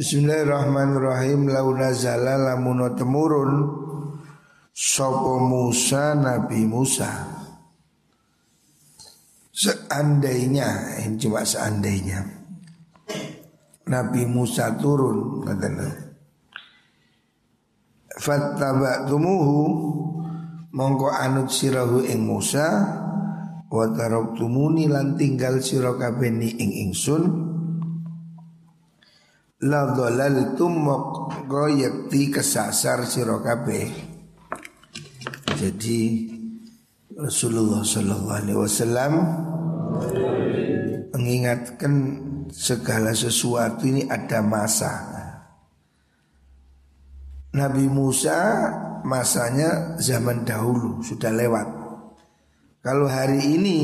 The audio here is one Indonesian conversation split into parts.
Bismillahirrahmanirrahim. Lau nazala lamun temurun. Sapa Musa Nabi Musa. Seandainya ini cuma seandainya. Nabi Musa turun katanya. Fattaba'tumuhu. Mongko anut sirahu ing Musa. Wa taraktumuni lan tinggal sira kabeh ing ingsun la dhalaltum mongko yakti kesasar sira kabeh jadi Rasulullah sallallahu alaihi wasallam mengingatkan segala sesuatu ini ada masa Nabi Musa masanya zaman dahulu sudah lewat. Kalau hari ini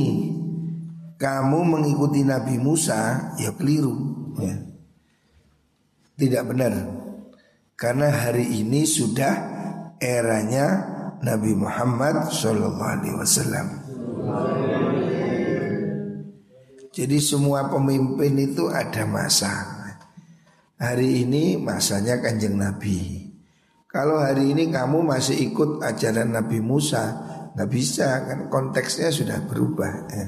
kamu mengikuti Nabi Musa ya keliru ya. Tidak benar. Karena hari ini sudah eranya Nabi Muhammad Shallallahu Alaihi Wasallam. Jadi semua pemimpin itu ada masa. Hari ini masanya kanjeng Nabi. Kalau hari ini kamu masih ikut ajaran Nabi Musa, nggak bisa kan konteksnya sudah berubah. Ya.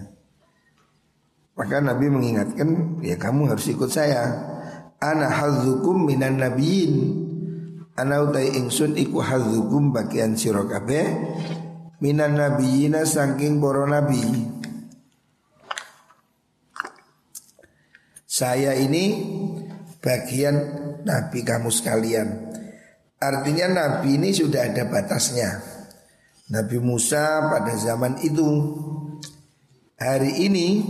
Maka Nabi mengingatkan, ya kamu harus ikut saya. Ana hadzukum minan nabiyin. Ana utai ingsun iku hadzukum bagian sira minan nabiyina saking para nabi. Saya ini bagian nabi kamu sekalian. Artinya Nabi ini sudah ada batasnya. Nabi Musa pada zaman itu hari ini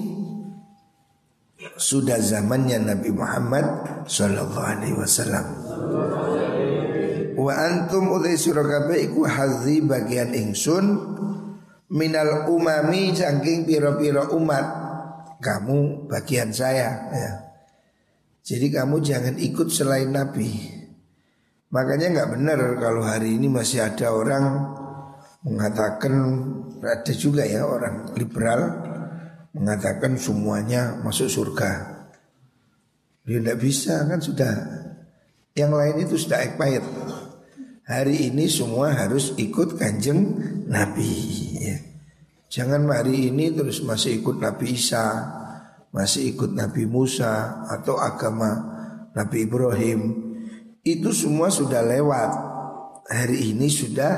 sudah zamannya Nabi Muhammad sallallahu alaihi wasallam. Wa antum utai surakabe iku hadzi bagian ingsun minal umami saking piro-piro umat kamu bagian saya ya. Jadi kamu jangan ikut selain Nabi. Makanya nggak benar kalau hari ini masih ada orang mengatakan ada juga ya orang liberal mengatakan semuanya masuk surga. Dia tidak bisa kan sudah yang lain itu sudah expired. Hari ini semua harus ikut kanjeng Nabi. Ya. Jangan hari ini terus masih ikut Nabi Isa, masih ikut Nabi Musa atau agama Nabi Ibrahim itu semua sudah lewat. Hari ini sudah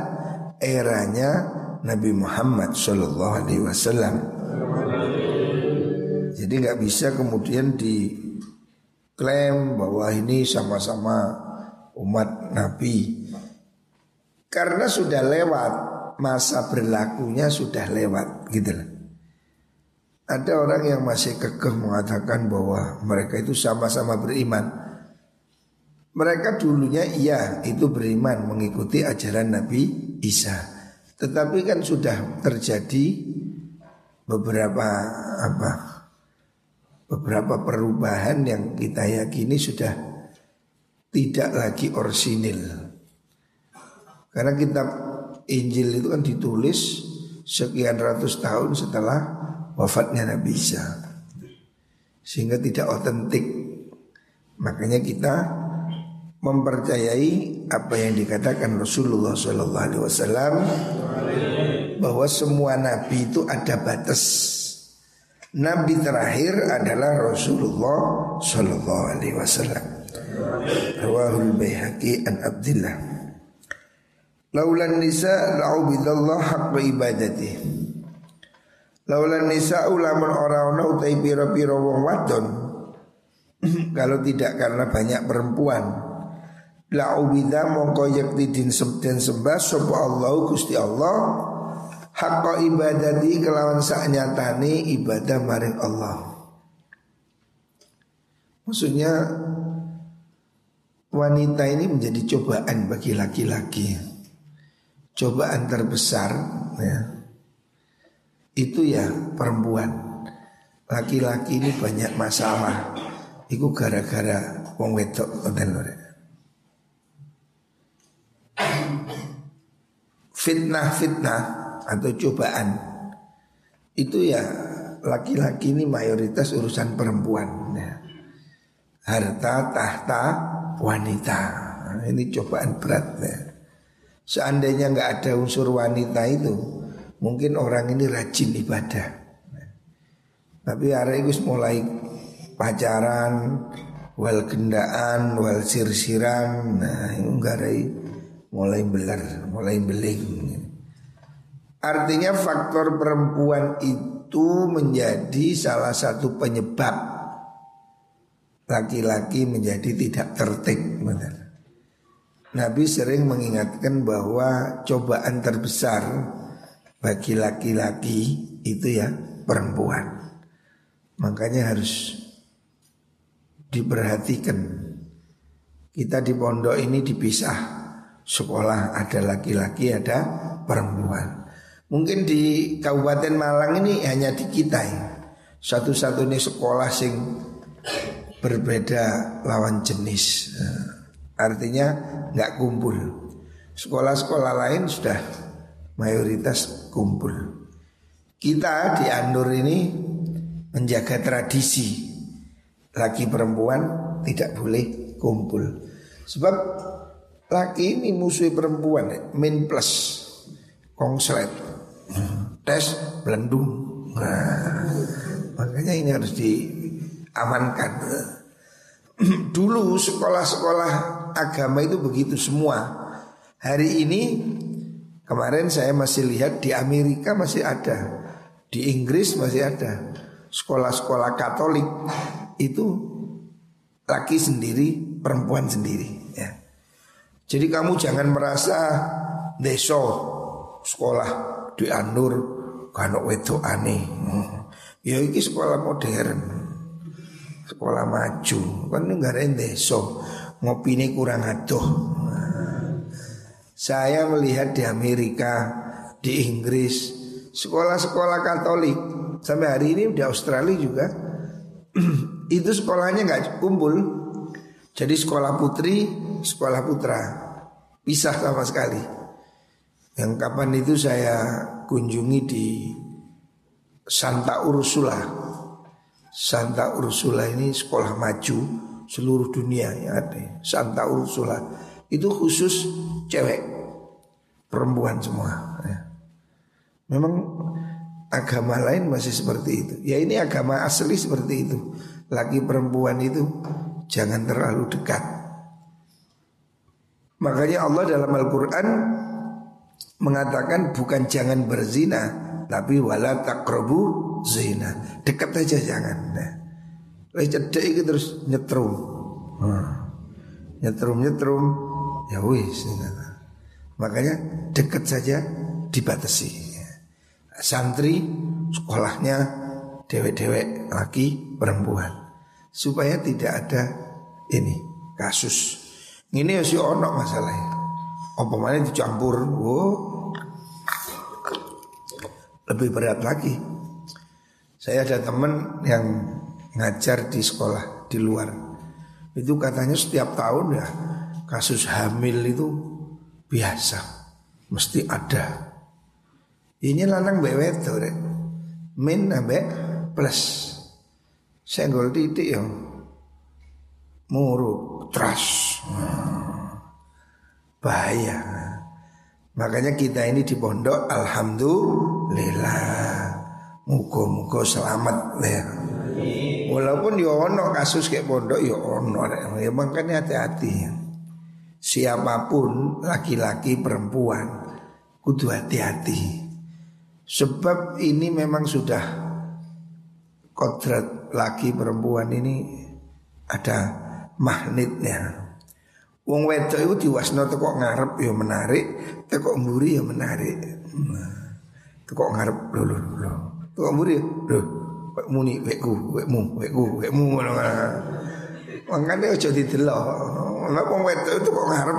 eranya Nabi Muhammad Shallallahu Alaihi Wasallam. Jadi nggak bisa kemudian diklaim bahwa ini sama-sama umat Nabi karena sudah lewat masa berlakunya sudah lewat gitu loh. Ada orang yang masih kekeh mengatakan bahwa mereka itu sama-sama beriman. Mereka dulunya iya itu beriman mengikuti ajaran Nabi Isa. Tetapi kan sudah terjadi beberapa apa beberapa perubahan yang kita yakini sudah tidak lagi orsinil. Karena kitab Injil itu kan ditulis sekian ratus tahun setelah wafatnya Nabi Isa. Sehingga tidak otentik. Makanya kita mempercayai apa yang dikatakan Rasulullah Wasallam bahwa semua nabi itu ada batas. Nabi terakhir adalah Rasulullah Sallallahu Alaihi Wasallam. Rawahul Baihaqi an Abdullah. Laulan nisa la'ubidallah haqqa ibadati. Laulan nisa ulaman orang-orang utai piro-piro wong wadon. Kalau tidak karena banyak perempuan La ubida mongko yakti din sembah Sopo Allah Gusti Allah Hakka ibadati kelawan sak nyatani ibadah maring Allah. Maksudnya Wanita ini menjadi cobaan bagi laki-laki. Cobaan terbesar ya, Itu ya perempuan. Laki-laki ini banyak masalah. Itu gara-gara wong wedok fitnah-fitnah atau cobaan itu ya laki-laki ini mayoritas urusan perempuan ya. harta tahta wanita. Nah, ini cobaan berat ya. Seandainya nggak ada unsur wanita itu, mungkin orang ini rajin ibadah. Tapi hari ini mulai pacaran, wal gendaan, wal sirsiran, nah ini ngarai mulai beler, mulai beling. Artinya faktor perempuan itu menjadi salah satu penyebab laki-laki menjadi tidak tertib. Benar. Nabi sering mengingatkan bahwa cobaan terbesar bagi laki-laki itu ya perempuan. Makanya harus diperhatikan. Kita di pondok ini dipisah. Sekolah ada laki-laki, ada perempuan. Mungkin di Kabupaten Malang ini hanya di kita ya. Satu-satunya sekolah sing berbeda lawan jenis. Artinya nggak kumpul. Sekolah-sekolah lain sudah mayoritas kumpul. Kita di Anur ini menjaga tradisi laki perempuan tidak boleh kumpul. Sebab laki ini musuh perempuan min plus kongslet tes belendung. Nah, makanya ini harus diamankan. Dulu sekolah-sekolah agama itu begitu semua. Hari ini kemarin saya masih lihat di Amerika masih ada, di Inggris masih ada sekolah-sekolah Katolik itu laki sendiri, perempuan sendiri. Ya. Jadi kamu jangan merasa deso sekolah di Anur kano wedo aneh. Ya ini sekolah modern, sekolah maju. Kan negara deso ngopi ini kurang aduh. Saya melihat di Amerika, di Inggris, sekolah-sekolah Katolik sampai hari ini di Australia juga itu sekolahnya nggak kumpul. Jadi sekolah putri, sekolah putra pisah sama sekali. Yang kapan itu saya kunjungi di Santa Ursula. Santa Ursula ini sekolah maju seluruh dunia yang ada. Santa Ursula. Itu khusus cewek. Perempuan semua ya. memang agama lain masih seperti itu. Ya ini agama asli seperti itu. Laki perempuan itu jangan terlalu dekat. Makanya Allah dalam Al-Quran mengatakan bukan jangan berzina tapi wala takrobu zina dekat aja jangan nah. Cedek iki terus nyetrum. Hmm. Nyetrum nyetrum ya wis. Makanya dekat saja dibatasi. Santri sekolahnya dewek-dewek laki perempuan supaya tidak ada ini kasus. Ini ya si ono masalahnya. Apa mana dicampur, oh, lebih berat lagi. Saya ada teman yang ngajar di sekolah di luar. Itu katanya setiap tahun ya kasus hamil itu biasa, mesti ada. Ini lanang bewet tuh rek. Min ambek plus. Senggol titik ya. Muruk, trust. Bahaya. Makanya kita ini di pondok alhamdulillah. Muka-muka selamat ya. Walaupun yo ono kasus kayak pondok yo ya ono, ya makanya hati-hati. Siapa pun laki-laki perempuan kudu hati-hati. Sebab ini memang sudah kodrat laki perempuan ini ada magnetnya. Wong wedok itu diwasno teko ngarep ya menarik, teko mburi yo menarik. Nah, teko ngarep lho lho lho. Teko mburi lho Wek muni wekku, wekmu, wekku, wekmu ngono kan. Mangkane aja didelok. Lah wong wedok itu kok ngarep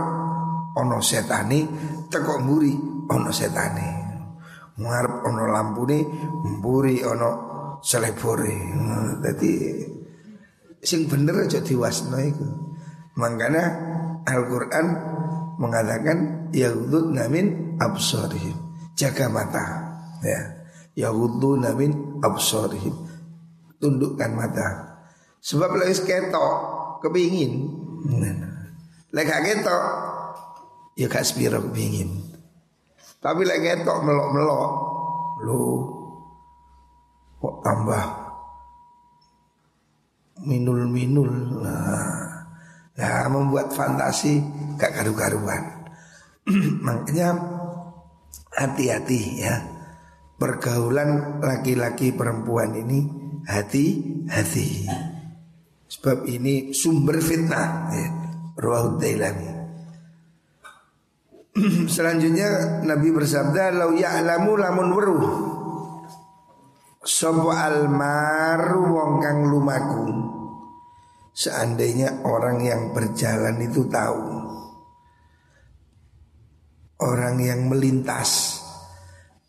ana setane teko mburi ana setane. Ngarep ana lampune mburi ana selebore. Dadi sing bener aja diwasno iku. Mangkane Al-Qur'an mengatakan yaghudduna min absarihim. Jaga mata, ya. Yaghudduna min absarihim. Tundukkan mata. Sebab lagi ketok kepingin. Lek gak ketok ya gak sepiro kepingin. Tapi lek ketok melok-melok lu kok tambah minul-minul. Nah, ya membuat fantasi gak karu-karuan. Makanya hati-hati ya. Pergaulan laki-laki perempuan ini hati-hati. Sebab ini sumber fitnah ya. Ruahud Dailami. Selanjutnya Nabi bersabda lau ya'lamu lamun weruh Sopo almaru wong kang lumaku Seandainya orang yang berjalan itu tahu. Orang yang melintas.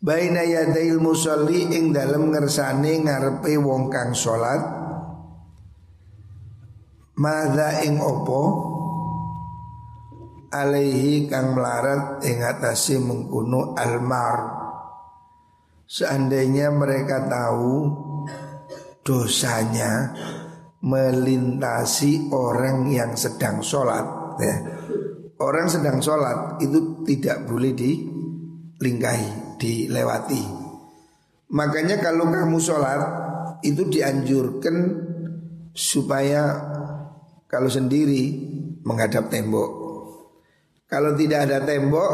Baina yadail musalli ing dalam ngersane ngarepe wong kang salat Mada ing opo alaihi kang melarat ing atase mengkuno almar. Seandainya mereka tahu dosanya melintasi orang yang sedang sholat ya. Orang sedang sholat itu tidak boleh dilingkahi, dilewati. Makanya kalau kamu sholat itu dianjurkan supaya kalau sendiri menghadap tembok. Kalau tidak ada tembok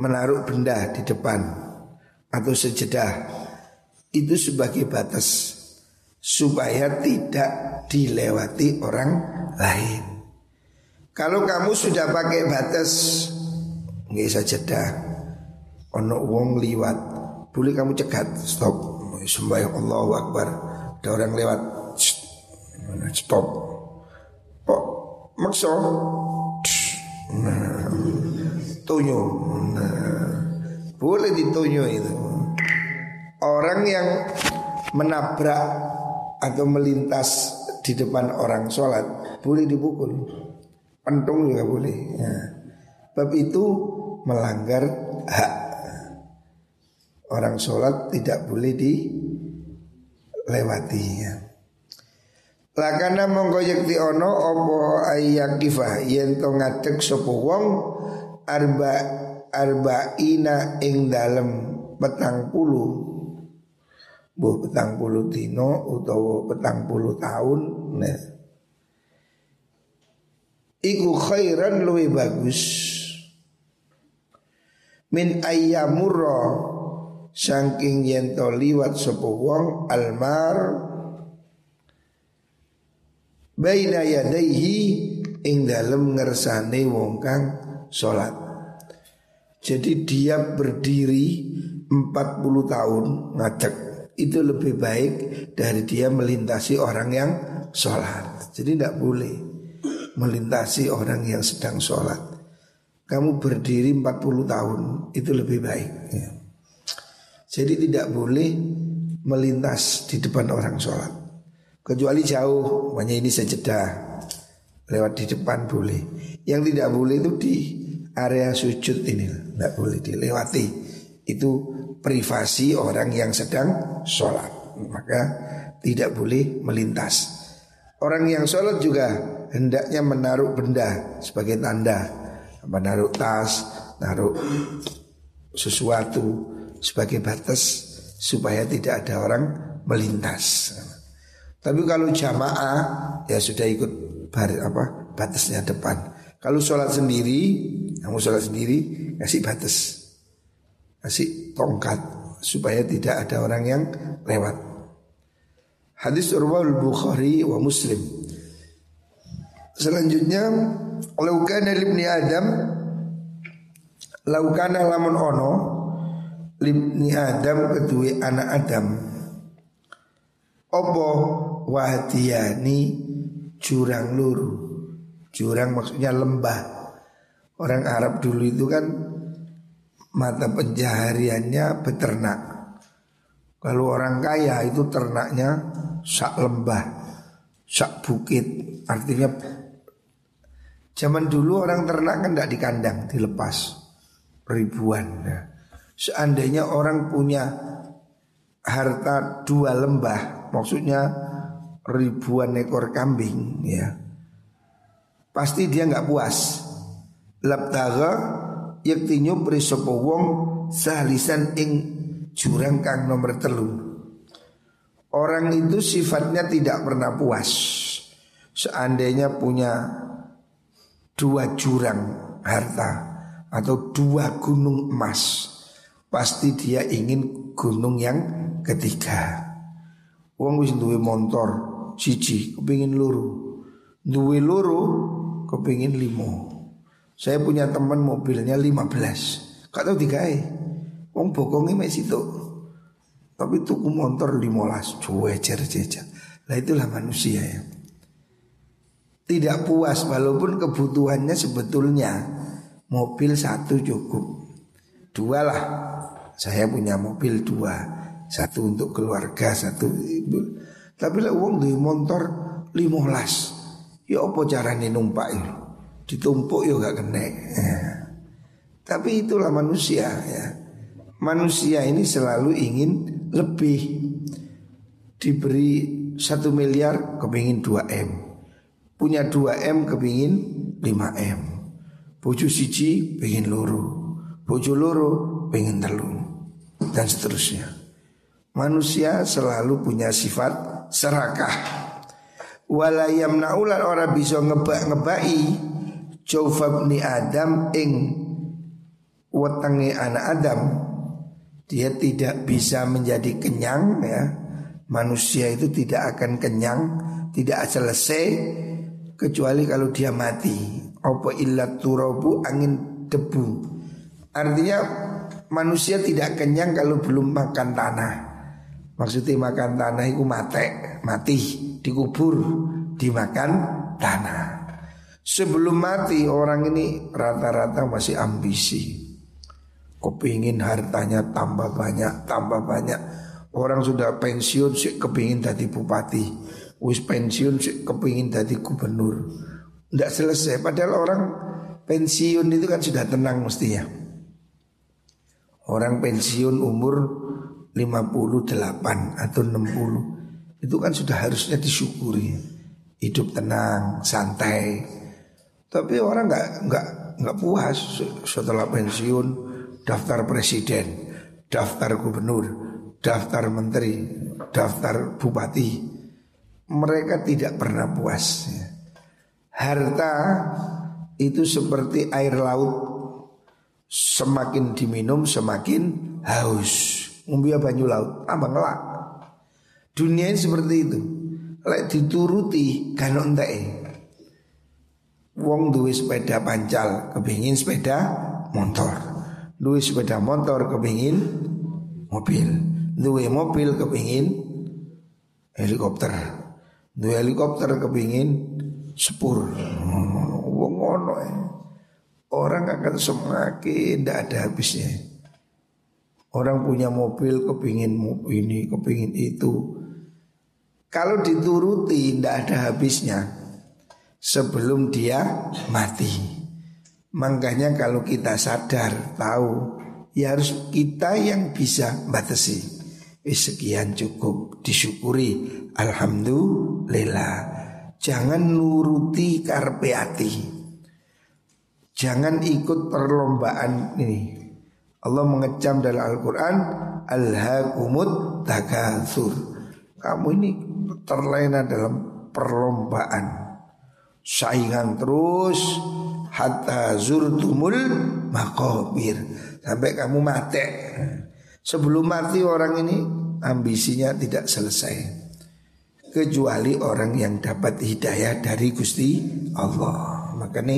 Menaruh benda di depan Atau sejedah. Itu sebagai batas Supaya tidak dilewati orang lain. Kalau kamu sudah pakai batas Nggak bisa jeda. Ono wong liwat Boleh kamu cegat Stop. Sembahyang Allahu Akbar. Ada orang lewat Stop. Kok Makso Nah, tunyo. Nah, boleh ditunyo itu. Orang yang menabrak atau melintas di depan orang sholat boleh dipukul. Pentung juga boleh. Bab itu melanggar hak orang sholat tidak boleh dilewati. Ya. Lakana mongko yakti ono opo ayyakifa yen to ngadeg wong arba arba'ina ing dalem petang puluh Buh petang puluh dino utawa petang puluh tahun nah. Iku khairan luwe bagus Min ayyamurra Saking yen to liwat wong almar baina yadaihi ing dalem ngersane wong kang salat. Jadi dia berdiri 40 tahun ngadeg itu lebih baik dari dia melintasi orang yang sholat. Jadi tidak boleh melintasi orang yang sedang sholat. Kamu berdiri 40 tahun itu lebih baik. Ya. Jadi tidak boleh melintas di depan orang sholat. Kecuali jauh, makanya ini sejedah Lewat di depan boleh Yang tidak boleh itu di area sujud ini Tidak boleh dilewati Itu privasi orang yang sedang sholat. Maka tidak boleh melintas. Orang yang sholat juga hendaknya menaruh benda sebagai tanda. Menaruh tas, naruh sesuatu sebagai batas Supaya tidak ada orang melintas. Tapi kalau jamaah ya sudah ikut bar apa batasnya depan. Kalau sholat sendiri, kamu sholat sendiri kasih batas, kasih tongkat supaya tidak ada orang yang lewat. Hadis Urwal Bukhari wa Muslim. Selanjutnya, laukana libni Adam, laukana lamun ono libni Adam kedua anak Adam. Opo wadiani jurang luru. Jurang maksudnya lembah. Orang Arab dulu itu kan mata pencahariannya beternak. Kalau orang kaya itu ternaknya sak lembah, sak bukit. Artinya zaman dulu orang ternak kan tidak di kandang, dilepas ribuan. Nah, seandainya orang punya harta dua lembah, maksudnya ribuan ekor kambing ya pasti dia nggak puas. Labtaga yakti nyupri sapa wong salisan ing jurang kang nomor telu. Orang itu sifatnya tidak pernah puas. Seandainya punya dua jurang harta atau dua gunung emas, pasti dia ingin gunung yang ketiga. Wong wis duwe motor siji kepingin luru. Duwe luru kepingin limo. Saya punya teman mobilnya 15. Gak tahu digawe. Wong bokongnya masih situ. Tapi tuku motor 15 cuecer jejer. Lah itulah manusia ya. Tidak puas walaupun kebutuhannya sebetulnya mobil satu cukup. Dua lah. Saya punya mobil dua. Satu untuk keluarga, satu. Tapi lah uang di motor limolas. Ya apa caranya numpak itu? Ditumpuk ya gak kena. Ya. Tapi itulah manusia ya. Manusia ini selalu ingin lebih diberi satu miliar kepingin 2 M. Punya 2 M kepingin 5 M. Bojo siji pengen loro. Bojo loro pengen telu. Dan seterusnya. Manusia selalu punya sifat serakah. Walayam naulan orang bisa ngebak ngebai Jawfab ni Adam ing Wetangi anak Adam. Dia tidak bisa menjadi kenyang ya. Manusia itu tidak akan kenyang Tidak selesai Kecuali kalau dia mati. Apa illat turabu angin debu. Artinya manusia tidak kenyang kalau belum makan tanah. Maksudnya makan tanah itu mati, mati, dikubur, dimakan tanah. Sebelum mati orang ini rata-rata masih ambisi. Kepingin hartanya tambah banyak, tambah banyak. Orang sudah pensiun sih kepingin jadi bupati. Wis pensiun sih kepingin jadi gubernur. Tidak selesai. Padahal orang pensiun itu kan sudah tenang mestinya. Orang pensiun umur 58 atau 60 itu kan sudah harusnya disyukuri hidup tenang santai tapi orang nggak nggak nggak puas setelah pensiun daftar presiden daftar gubernur daftar menteri daftar bupati mereka tidak pernah puas harta itu seperti air laut semakin diminum semakin haus Umbia banyu laut tambah ngelak. Dunia ini seperti itu. Lek dituruti kan entek. Wong duwe sepeda pancal, kepingin sepeda motor. Duwe sepeda motor kepingin mobil. Duwe mobil kepingin helikopter. Duwe helikopter kepingin sepur. Wong ngono Orang akan semakin tidak ada habisnya. Orang punya mobil kepingin ini, kepingin itu. Kalau dituruti tidak ada habisnya sebelum dia mati. Makanya kalau kita sadar tahu ya harus kita yang bisa batasi. Eh, sekian cukup disyukuri. Alhamdulillah. Jangan nuruti karpe hati. Jangan ikut perlombaan ini Allah mengecam dalam Al-Quran Al-Hakumut Takathur Kamu ini terlena dalam perlombaan Saingan terus. Hatta zurtumul makobir Sampai kamu mati. Sebelum mati orang ini Ambisinya tidak selesai. Kecuali orang yang dapat hidayah dari Gusti Allah. Makanya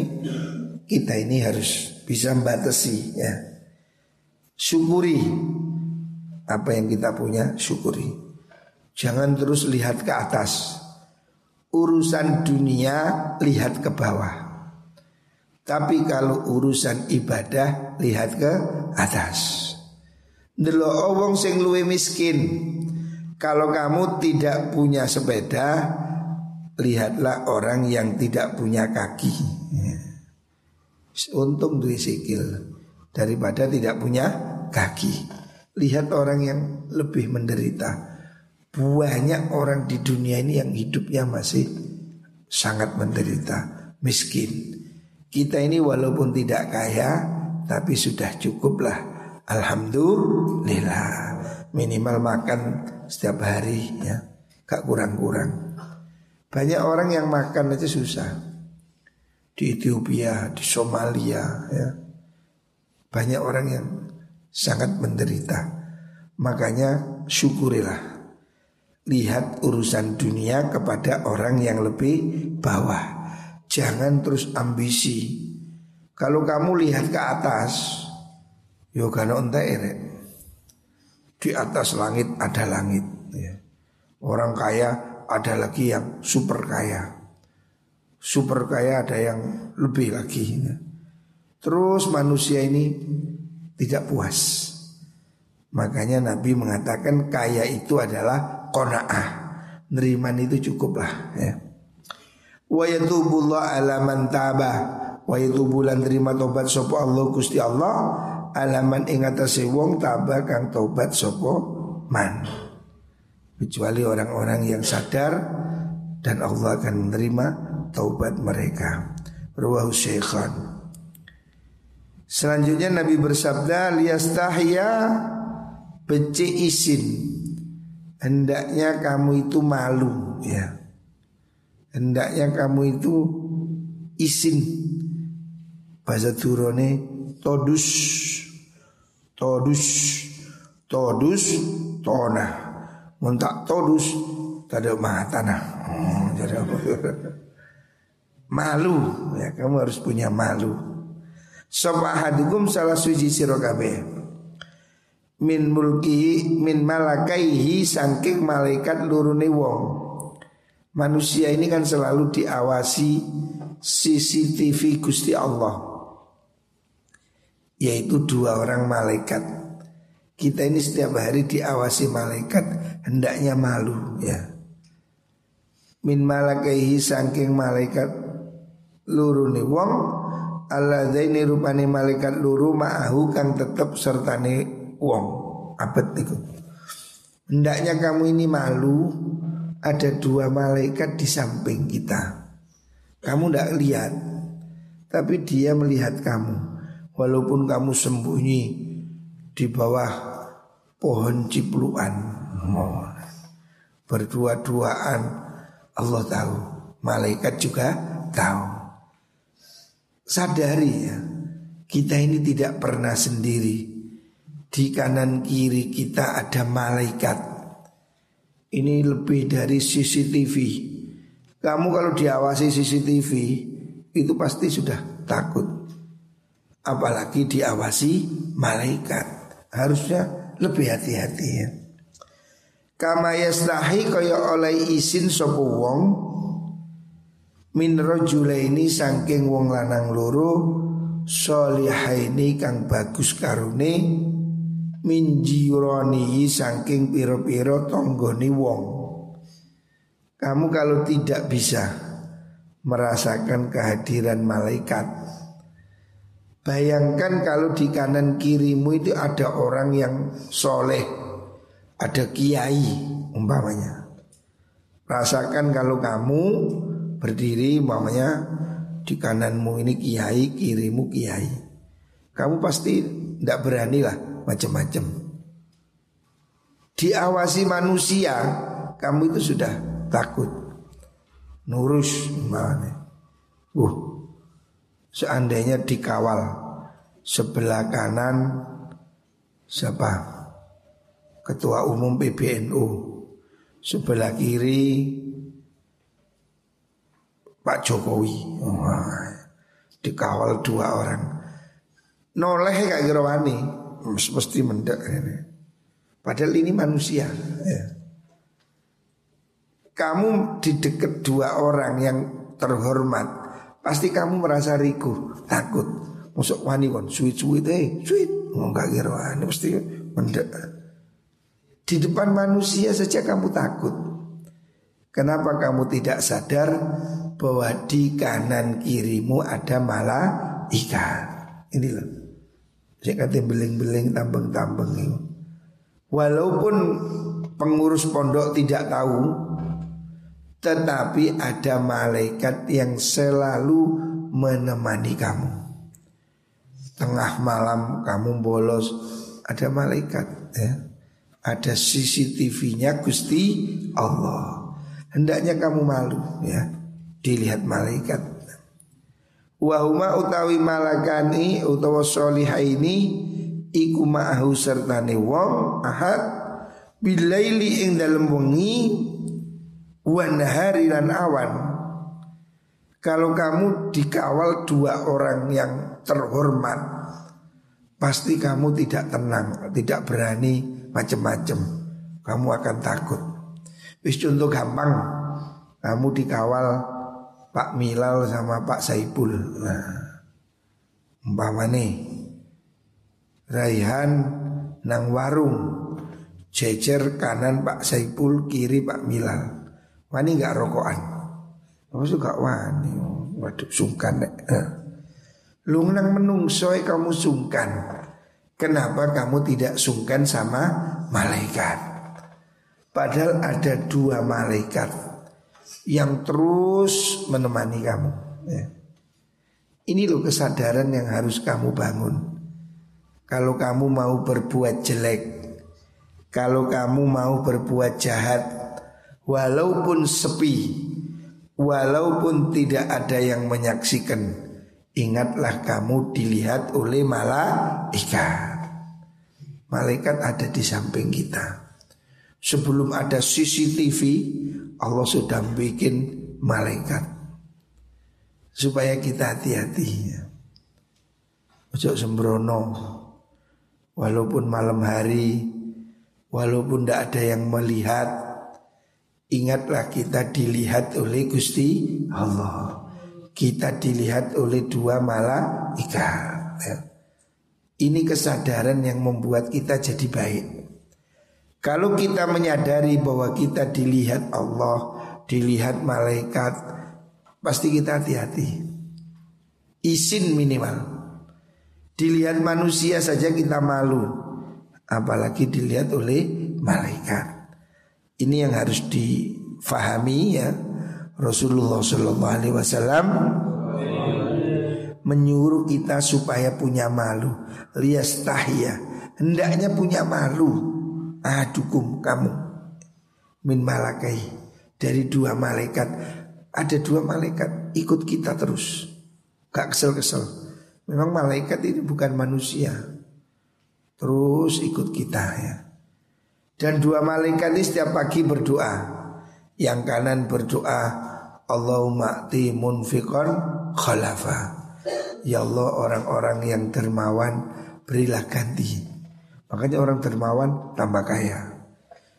kita ini harus bisa membatasi ya. Syukuri. Apa yang kita punya, syukuri. Jangan terus lihat ke atas. Urusan dunia lihat ke bawah. Tapi kalau urusan ibadah lihat ke atas. Delo wong sing luwe miskin. Kalau kamu tidak punya sepeda, lihatlah orang yang tidak punya kaki. Untung duit sikil daripada tidak punya kaki. Lihat orang yang lebih menderita. Banyak orang di dunia ini yang hidupnya masih sangat menderita. miskin. Kita ini walaupun tidak kaya tapi sudah cukuplah. Alhamdulillah. Minimal makan setiap hari ya. Gak kurang-kurang. Banyak orang yang makan aja susah. Di Ethiopia, di Somalia ya. Banyak orang yang sangat menderita. Makanya syukurilah lihat urusan dunia kepada orang yang lebih bawah. Jangan terus ambisi. Kalau kamu lihat ke atas, yo kan Di atas langit ada langit. Ya. Orang kaya ada lagi yang super kaya. Super kaya ada yang lebih lagi. Ya. Terus manusia ini tidak puas. Makanya Nabi mengatakan kaya itu adalah kona'ah. Neriman itu cukuplah ya. Wa yatubullah ala man taba. Wa yatubulan terima tobat sopo Allah Gusti Allah. Alaman ingatasi wong taba kang tobat sopo man. Kecuali orang-orang yang sadar Dan Allah akan menerima taubat mereka. Ruwahu syekhan Selanjutnya Nabi bersabda Liyastahya Beci isin Hendaknya kamu itu malu ya. Hendaknya kamu itu isin. Bahasa turone todus todus todus tona muntak todus tada tanah. Hmm, malu ya. Kamu harus punya malu. Sopa hadukum salah suci sirokabe Min mulki min malakaihi sangking malaikat lurune wong. Manusia ini kan selalu diawasi CCTV Gusti Allah. Yaitu dua orang malaikat. Kita ini setiap hari diawasi malaikat Hendaknya malu ya. Min malakaihi sangking malaikat Luruni wong Alladaini rupani malaikat luru ma'ahu kang tetep sertane wong Abad itu Hendaknya kamu ini malu ada dua malaikat di samping kita. Kamu tidak lihat, tapi dia melihat kamu. Walaupun kamu sembunyi di bawah pohon cipluan, berdua-duaan, Allah tahu. Malaikat juga tahu. Sadari ya, kita ini tidak pernah sendiri. Di kanan kiri kita ada malaikat ini lebih dari CCTV. Kamu kalau diawasi CCTV itu pasti sudah takut. Apalagi diawasi malaikat. Harusnya lebih hati-hati ya. Kama yastahi kaya oleh izin sapa wong min rajulaini saking wong lanang loro solihaini kang bagus karune min jironihi saking piro-piro tonggoni wong. Kamu kalau tidak bisa merasakan kehadiran malaikat, bayangkan kalau di kanan kirimu itu ada orang yang soleh, ada kiai umpamanya. Rasakan kalau kamu berdiri umpamanya di kananmu ini kiai, kirimu kiai. Kamu pasti tidak berani lah macam-macam. Diawasi manusia, kamu itu sudah takut. Nurus mana? Uh, seandainya dikawal sebelah kanan siapa? Ketua Umum PBNU, sebelah kiri Pak Jokowi. Oh, dikawal dua orang. Noleh kayak gerwani mesti mendak ini. Padahal ini manusia. Ya. Kamu di dekat dua orang yang terhormat, pasti kamu merasa riku, takut. Masuk wani kon, sweet sweet eh, sweet. Enggak kira ini pasti mendak. Di depan manusia saja kamu takut. Kenapa kamu tidak sadar bahwa di kanan kirimu ada malah ikan? Ini loh. Saya kata beling-beling tambeng-tambeng. Walaupun pengurus pondok tidak tahu, Tetapi ada malaikat yang selalu menemani kamu. Tengah malam kamu bolos Ada malaikat ya. Ada CCTV-nya Gusti Allah. Hendaknya kamu malu ya. Dilihat malaikat Wahuma utawi malakani utawa solihaini Iku ma'ahu sertani wong ahad bilaili ing dalem wengi wan hari lan awan. Kalau kamu dikawal dua orang yang terhormat pasti kamu tidak tenang tidak berani macam-macam kamu akan takut. Wis contoh gampang kamu dikawal Pak Milal sama Pak Saipul nah umpama nih Raihan nang warung Jejer kanan Pak Saipul, kiri Pak Milal. Wani nggak rokokan? Apa gak wani? Waduh sungkan deh. Lu nang menungsoy kamu sungkan. Kenapa kamu tidak sungkan sama malaikat? Padahal ada dua malaikat yang terus menemani kamu. Ya. Ini loh kesadaran yang harus kamu bangun. Kalau kamu mau berbuat jelek, kalau kamu mau berbuat jahat Walaupun sepi Walaupun tidak ada yang menyaksikan Ingatlah kamu dilihat oleh malaikat Malaikat ada di samping kita Sebelum ada CCTV Allah sudah bikin malaikat. Supaya kita hati-hati. Ojo sembrono. Walaupun malam hari Walaupun tidak ada yang melihat Ingatlah kita dilihat oleh Gusti Allah. Kita dilihat oleh dua malaikat ya. Ini kesadaran yang membuat kita jadi baik Kalau kita menyadari bahwa kita dilihat Allah Dilihat malaikat Pasti kita hati-hati Isin minimal Dilihat manusia saja kita malu apalagi dilihat oleh malaikat. Ini yang harus difahami ya. Rasulullah Wasallam menyuruh kita supaya punya malu. Lias tahya, hendaknya punya malu. Adukum kamu min malakai dari dua malaikat. Ada dua malaikat ikut kita terus, gak kesel-kesel. Memang malaikat ini bukan manusia, Terus ikut kita ya. Dan dua malaikat ini setiap pagi berdoa. Yang kanan berdoa, Allahumma ti munfikon khalafa. Ya Allah orang-orang yang dermawan berilah ganti. Makanya orang dermawan tambah kaya.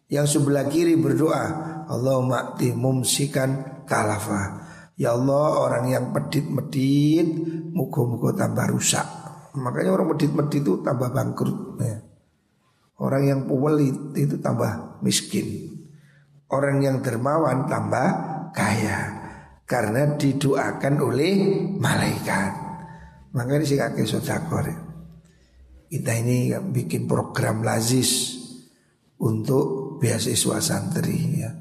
Yang sebelah kiri berdoa, Allahumma ti mumsikan kalafa. Ya Allah orang yang pedit-medit muka-muka tambah rusak. Makanya orang medit-medit itu tambah bangkrut ya. Orang yang pewelit itu tambah miskin Orang yang dermawan tambah kaya Karena didoakan oleh malaikat Makanya sih kakek sodakor ya. Kita ini bikin program lazis Untuk beasiswa santri ya.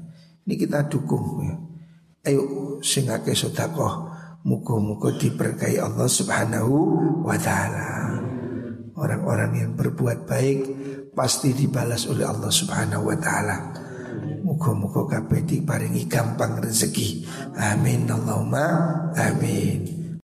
Ini kita dukung ya. Ayo sing kakek sodakoh Muka-muka diberkahi Allah subhanahu wa ta'ala. Orang-orang yang berbuat baik Pasti dibalas oleh Allah subhanahu wa ta'ala. Muka-muka kabeh diparingi gampang rezeki. Amin Allahumma amin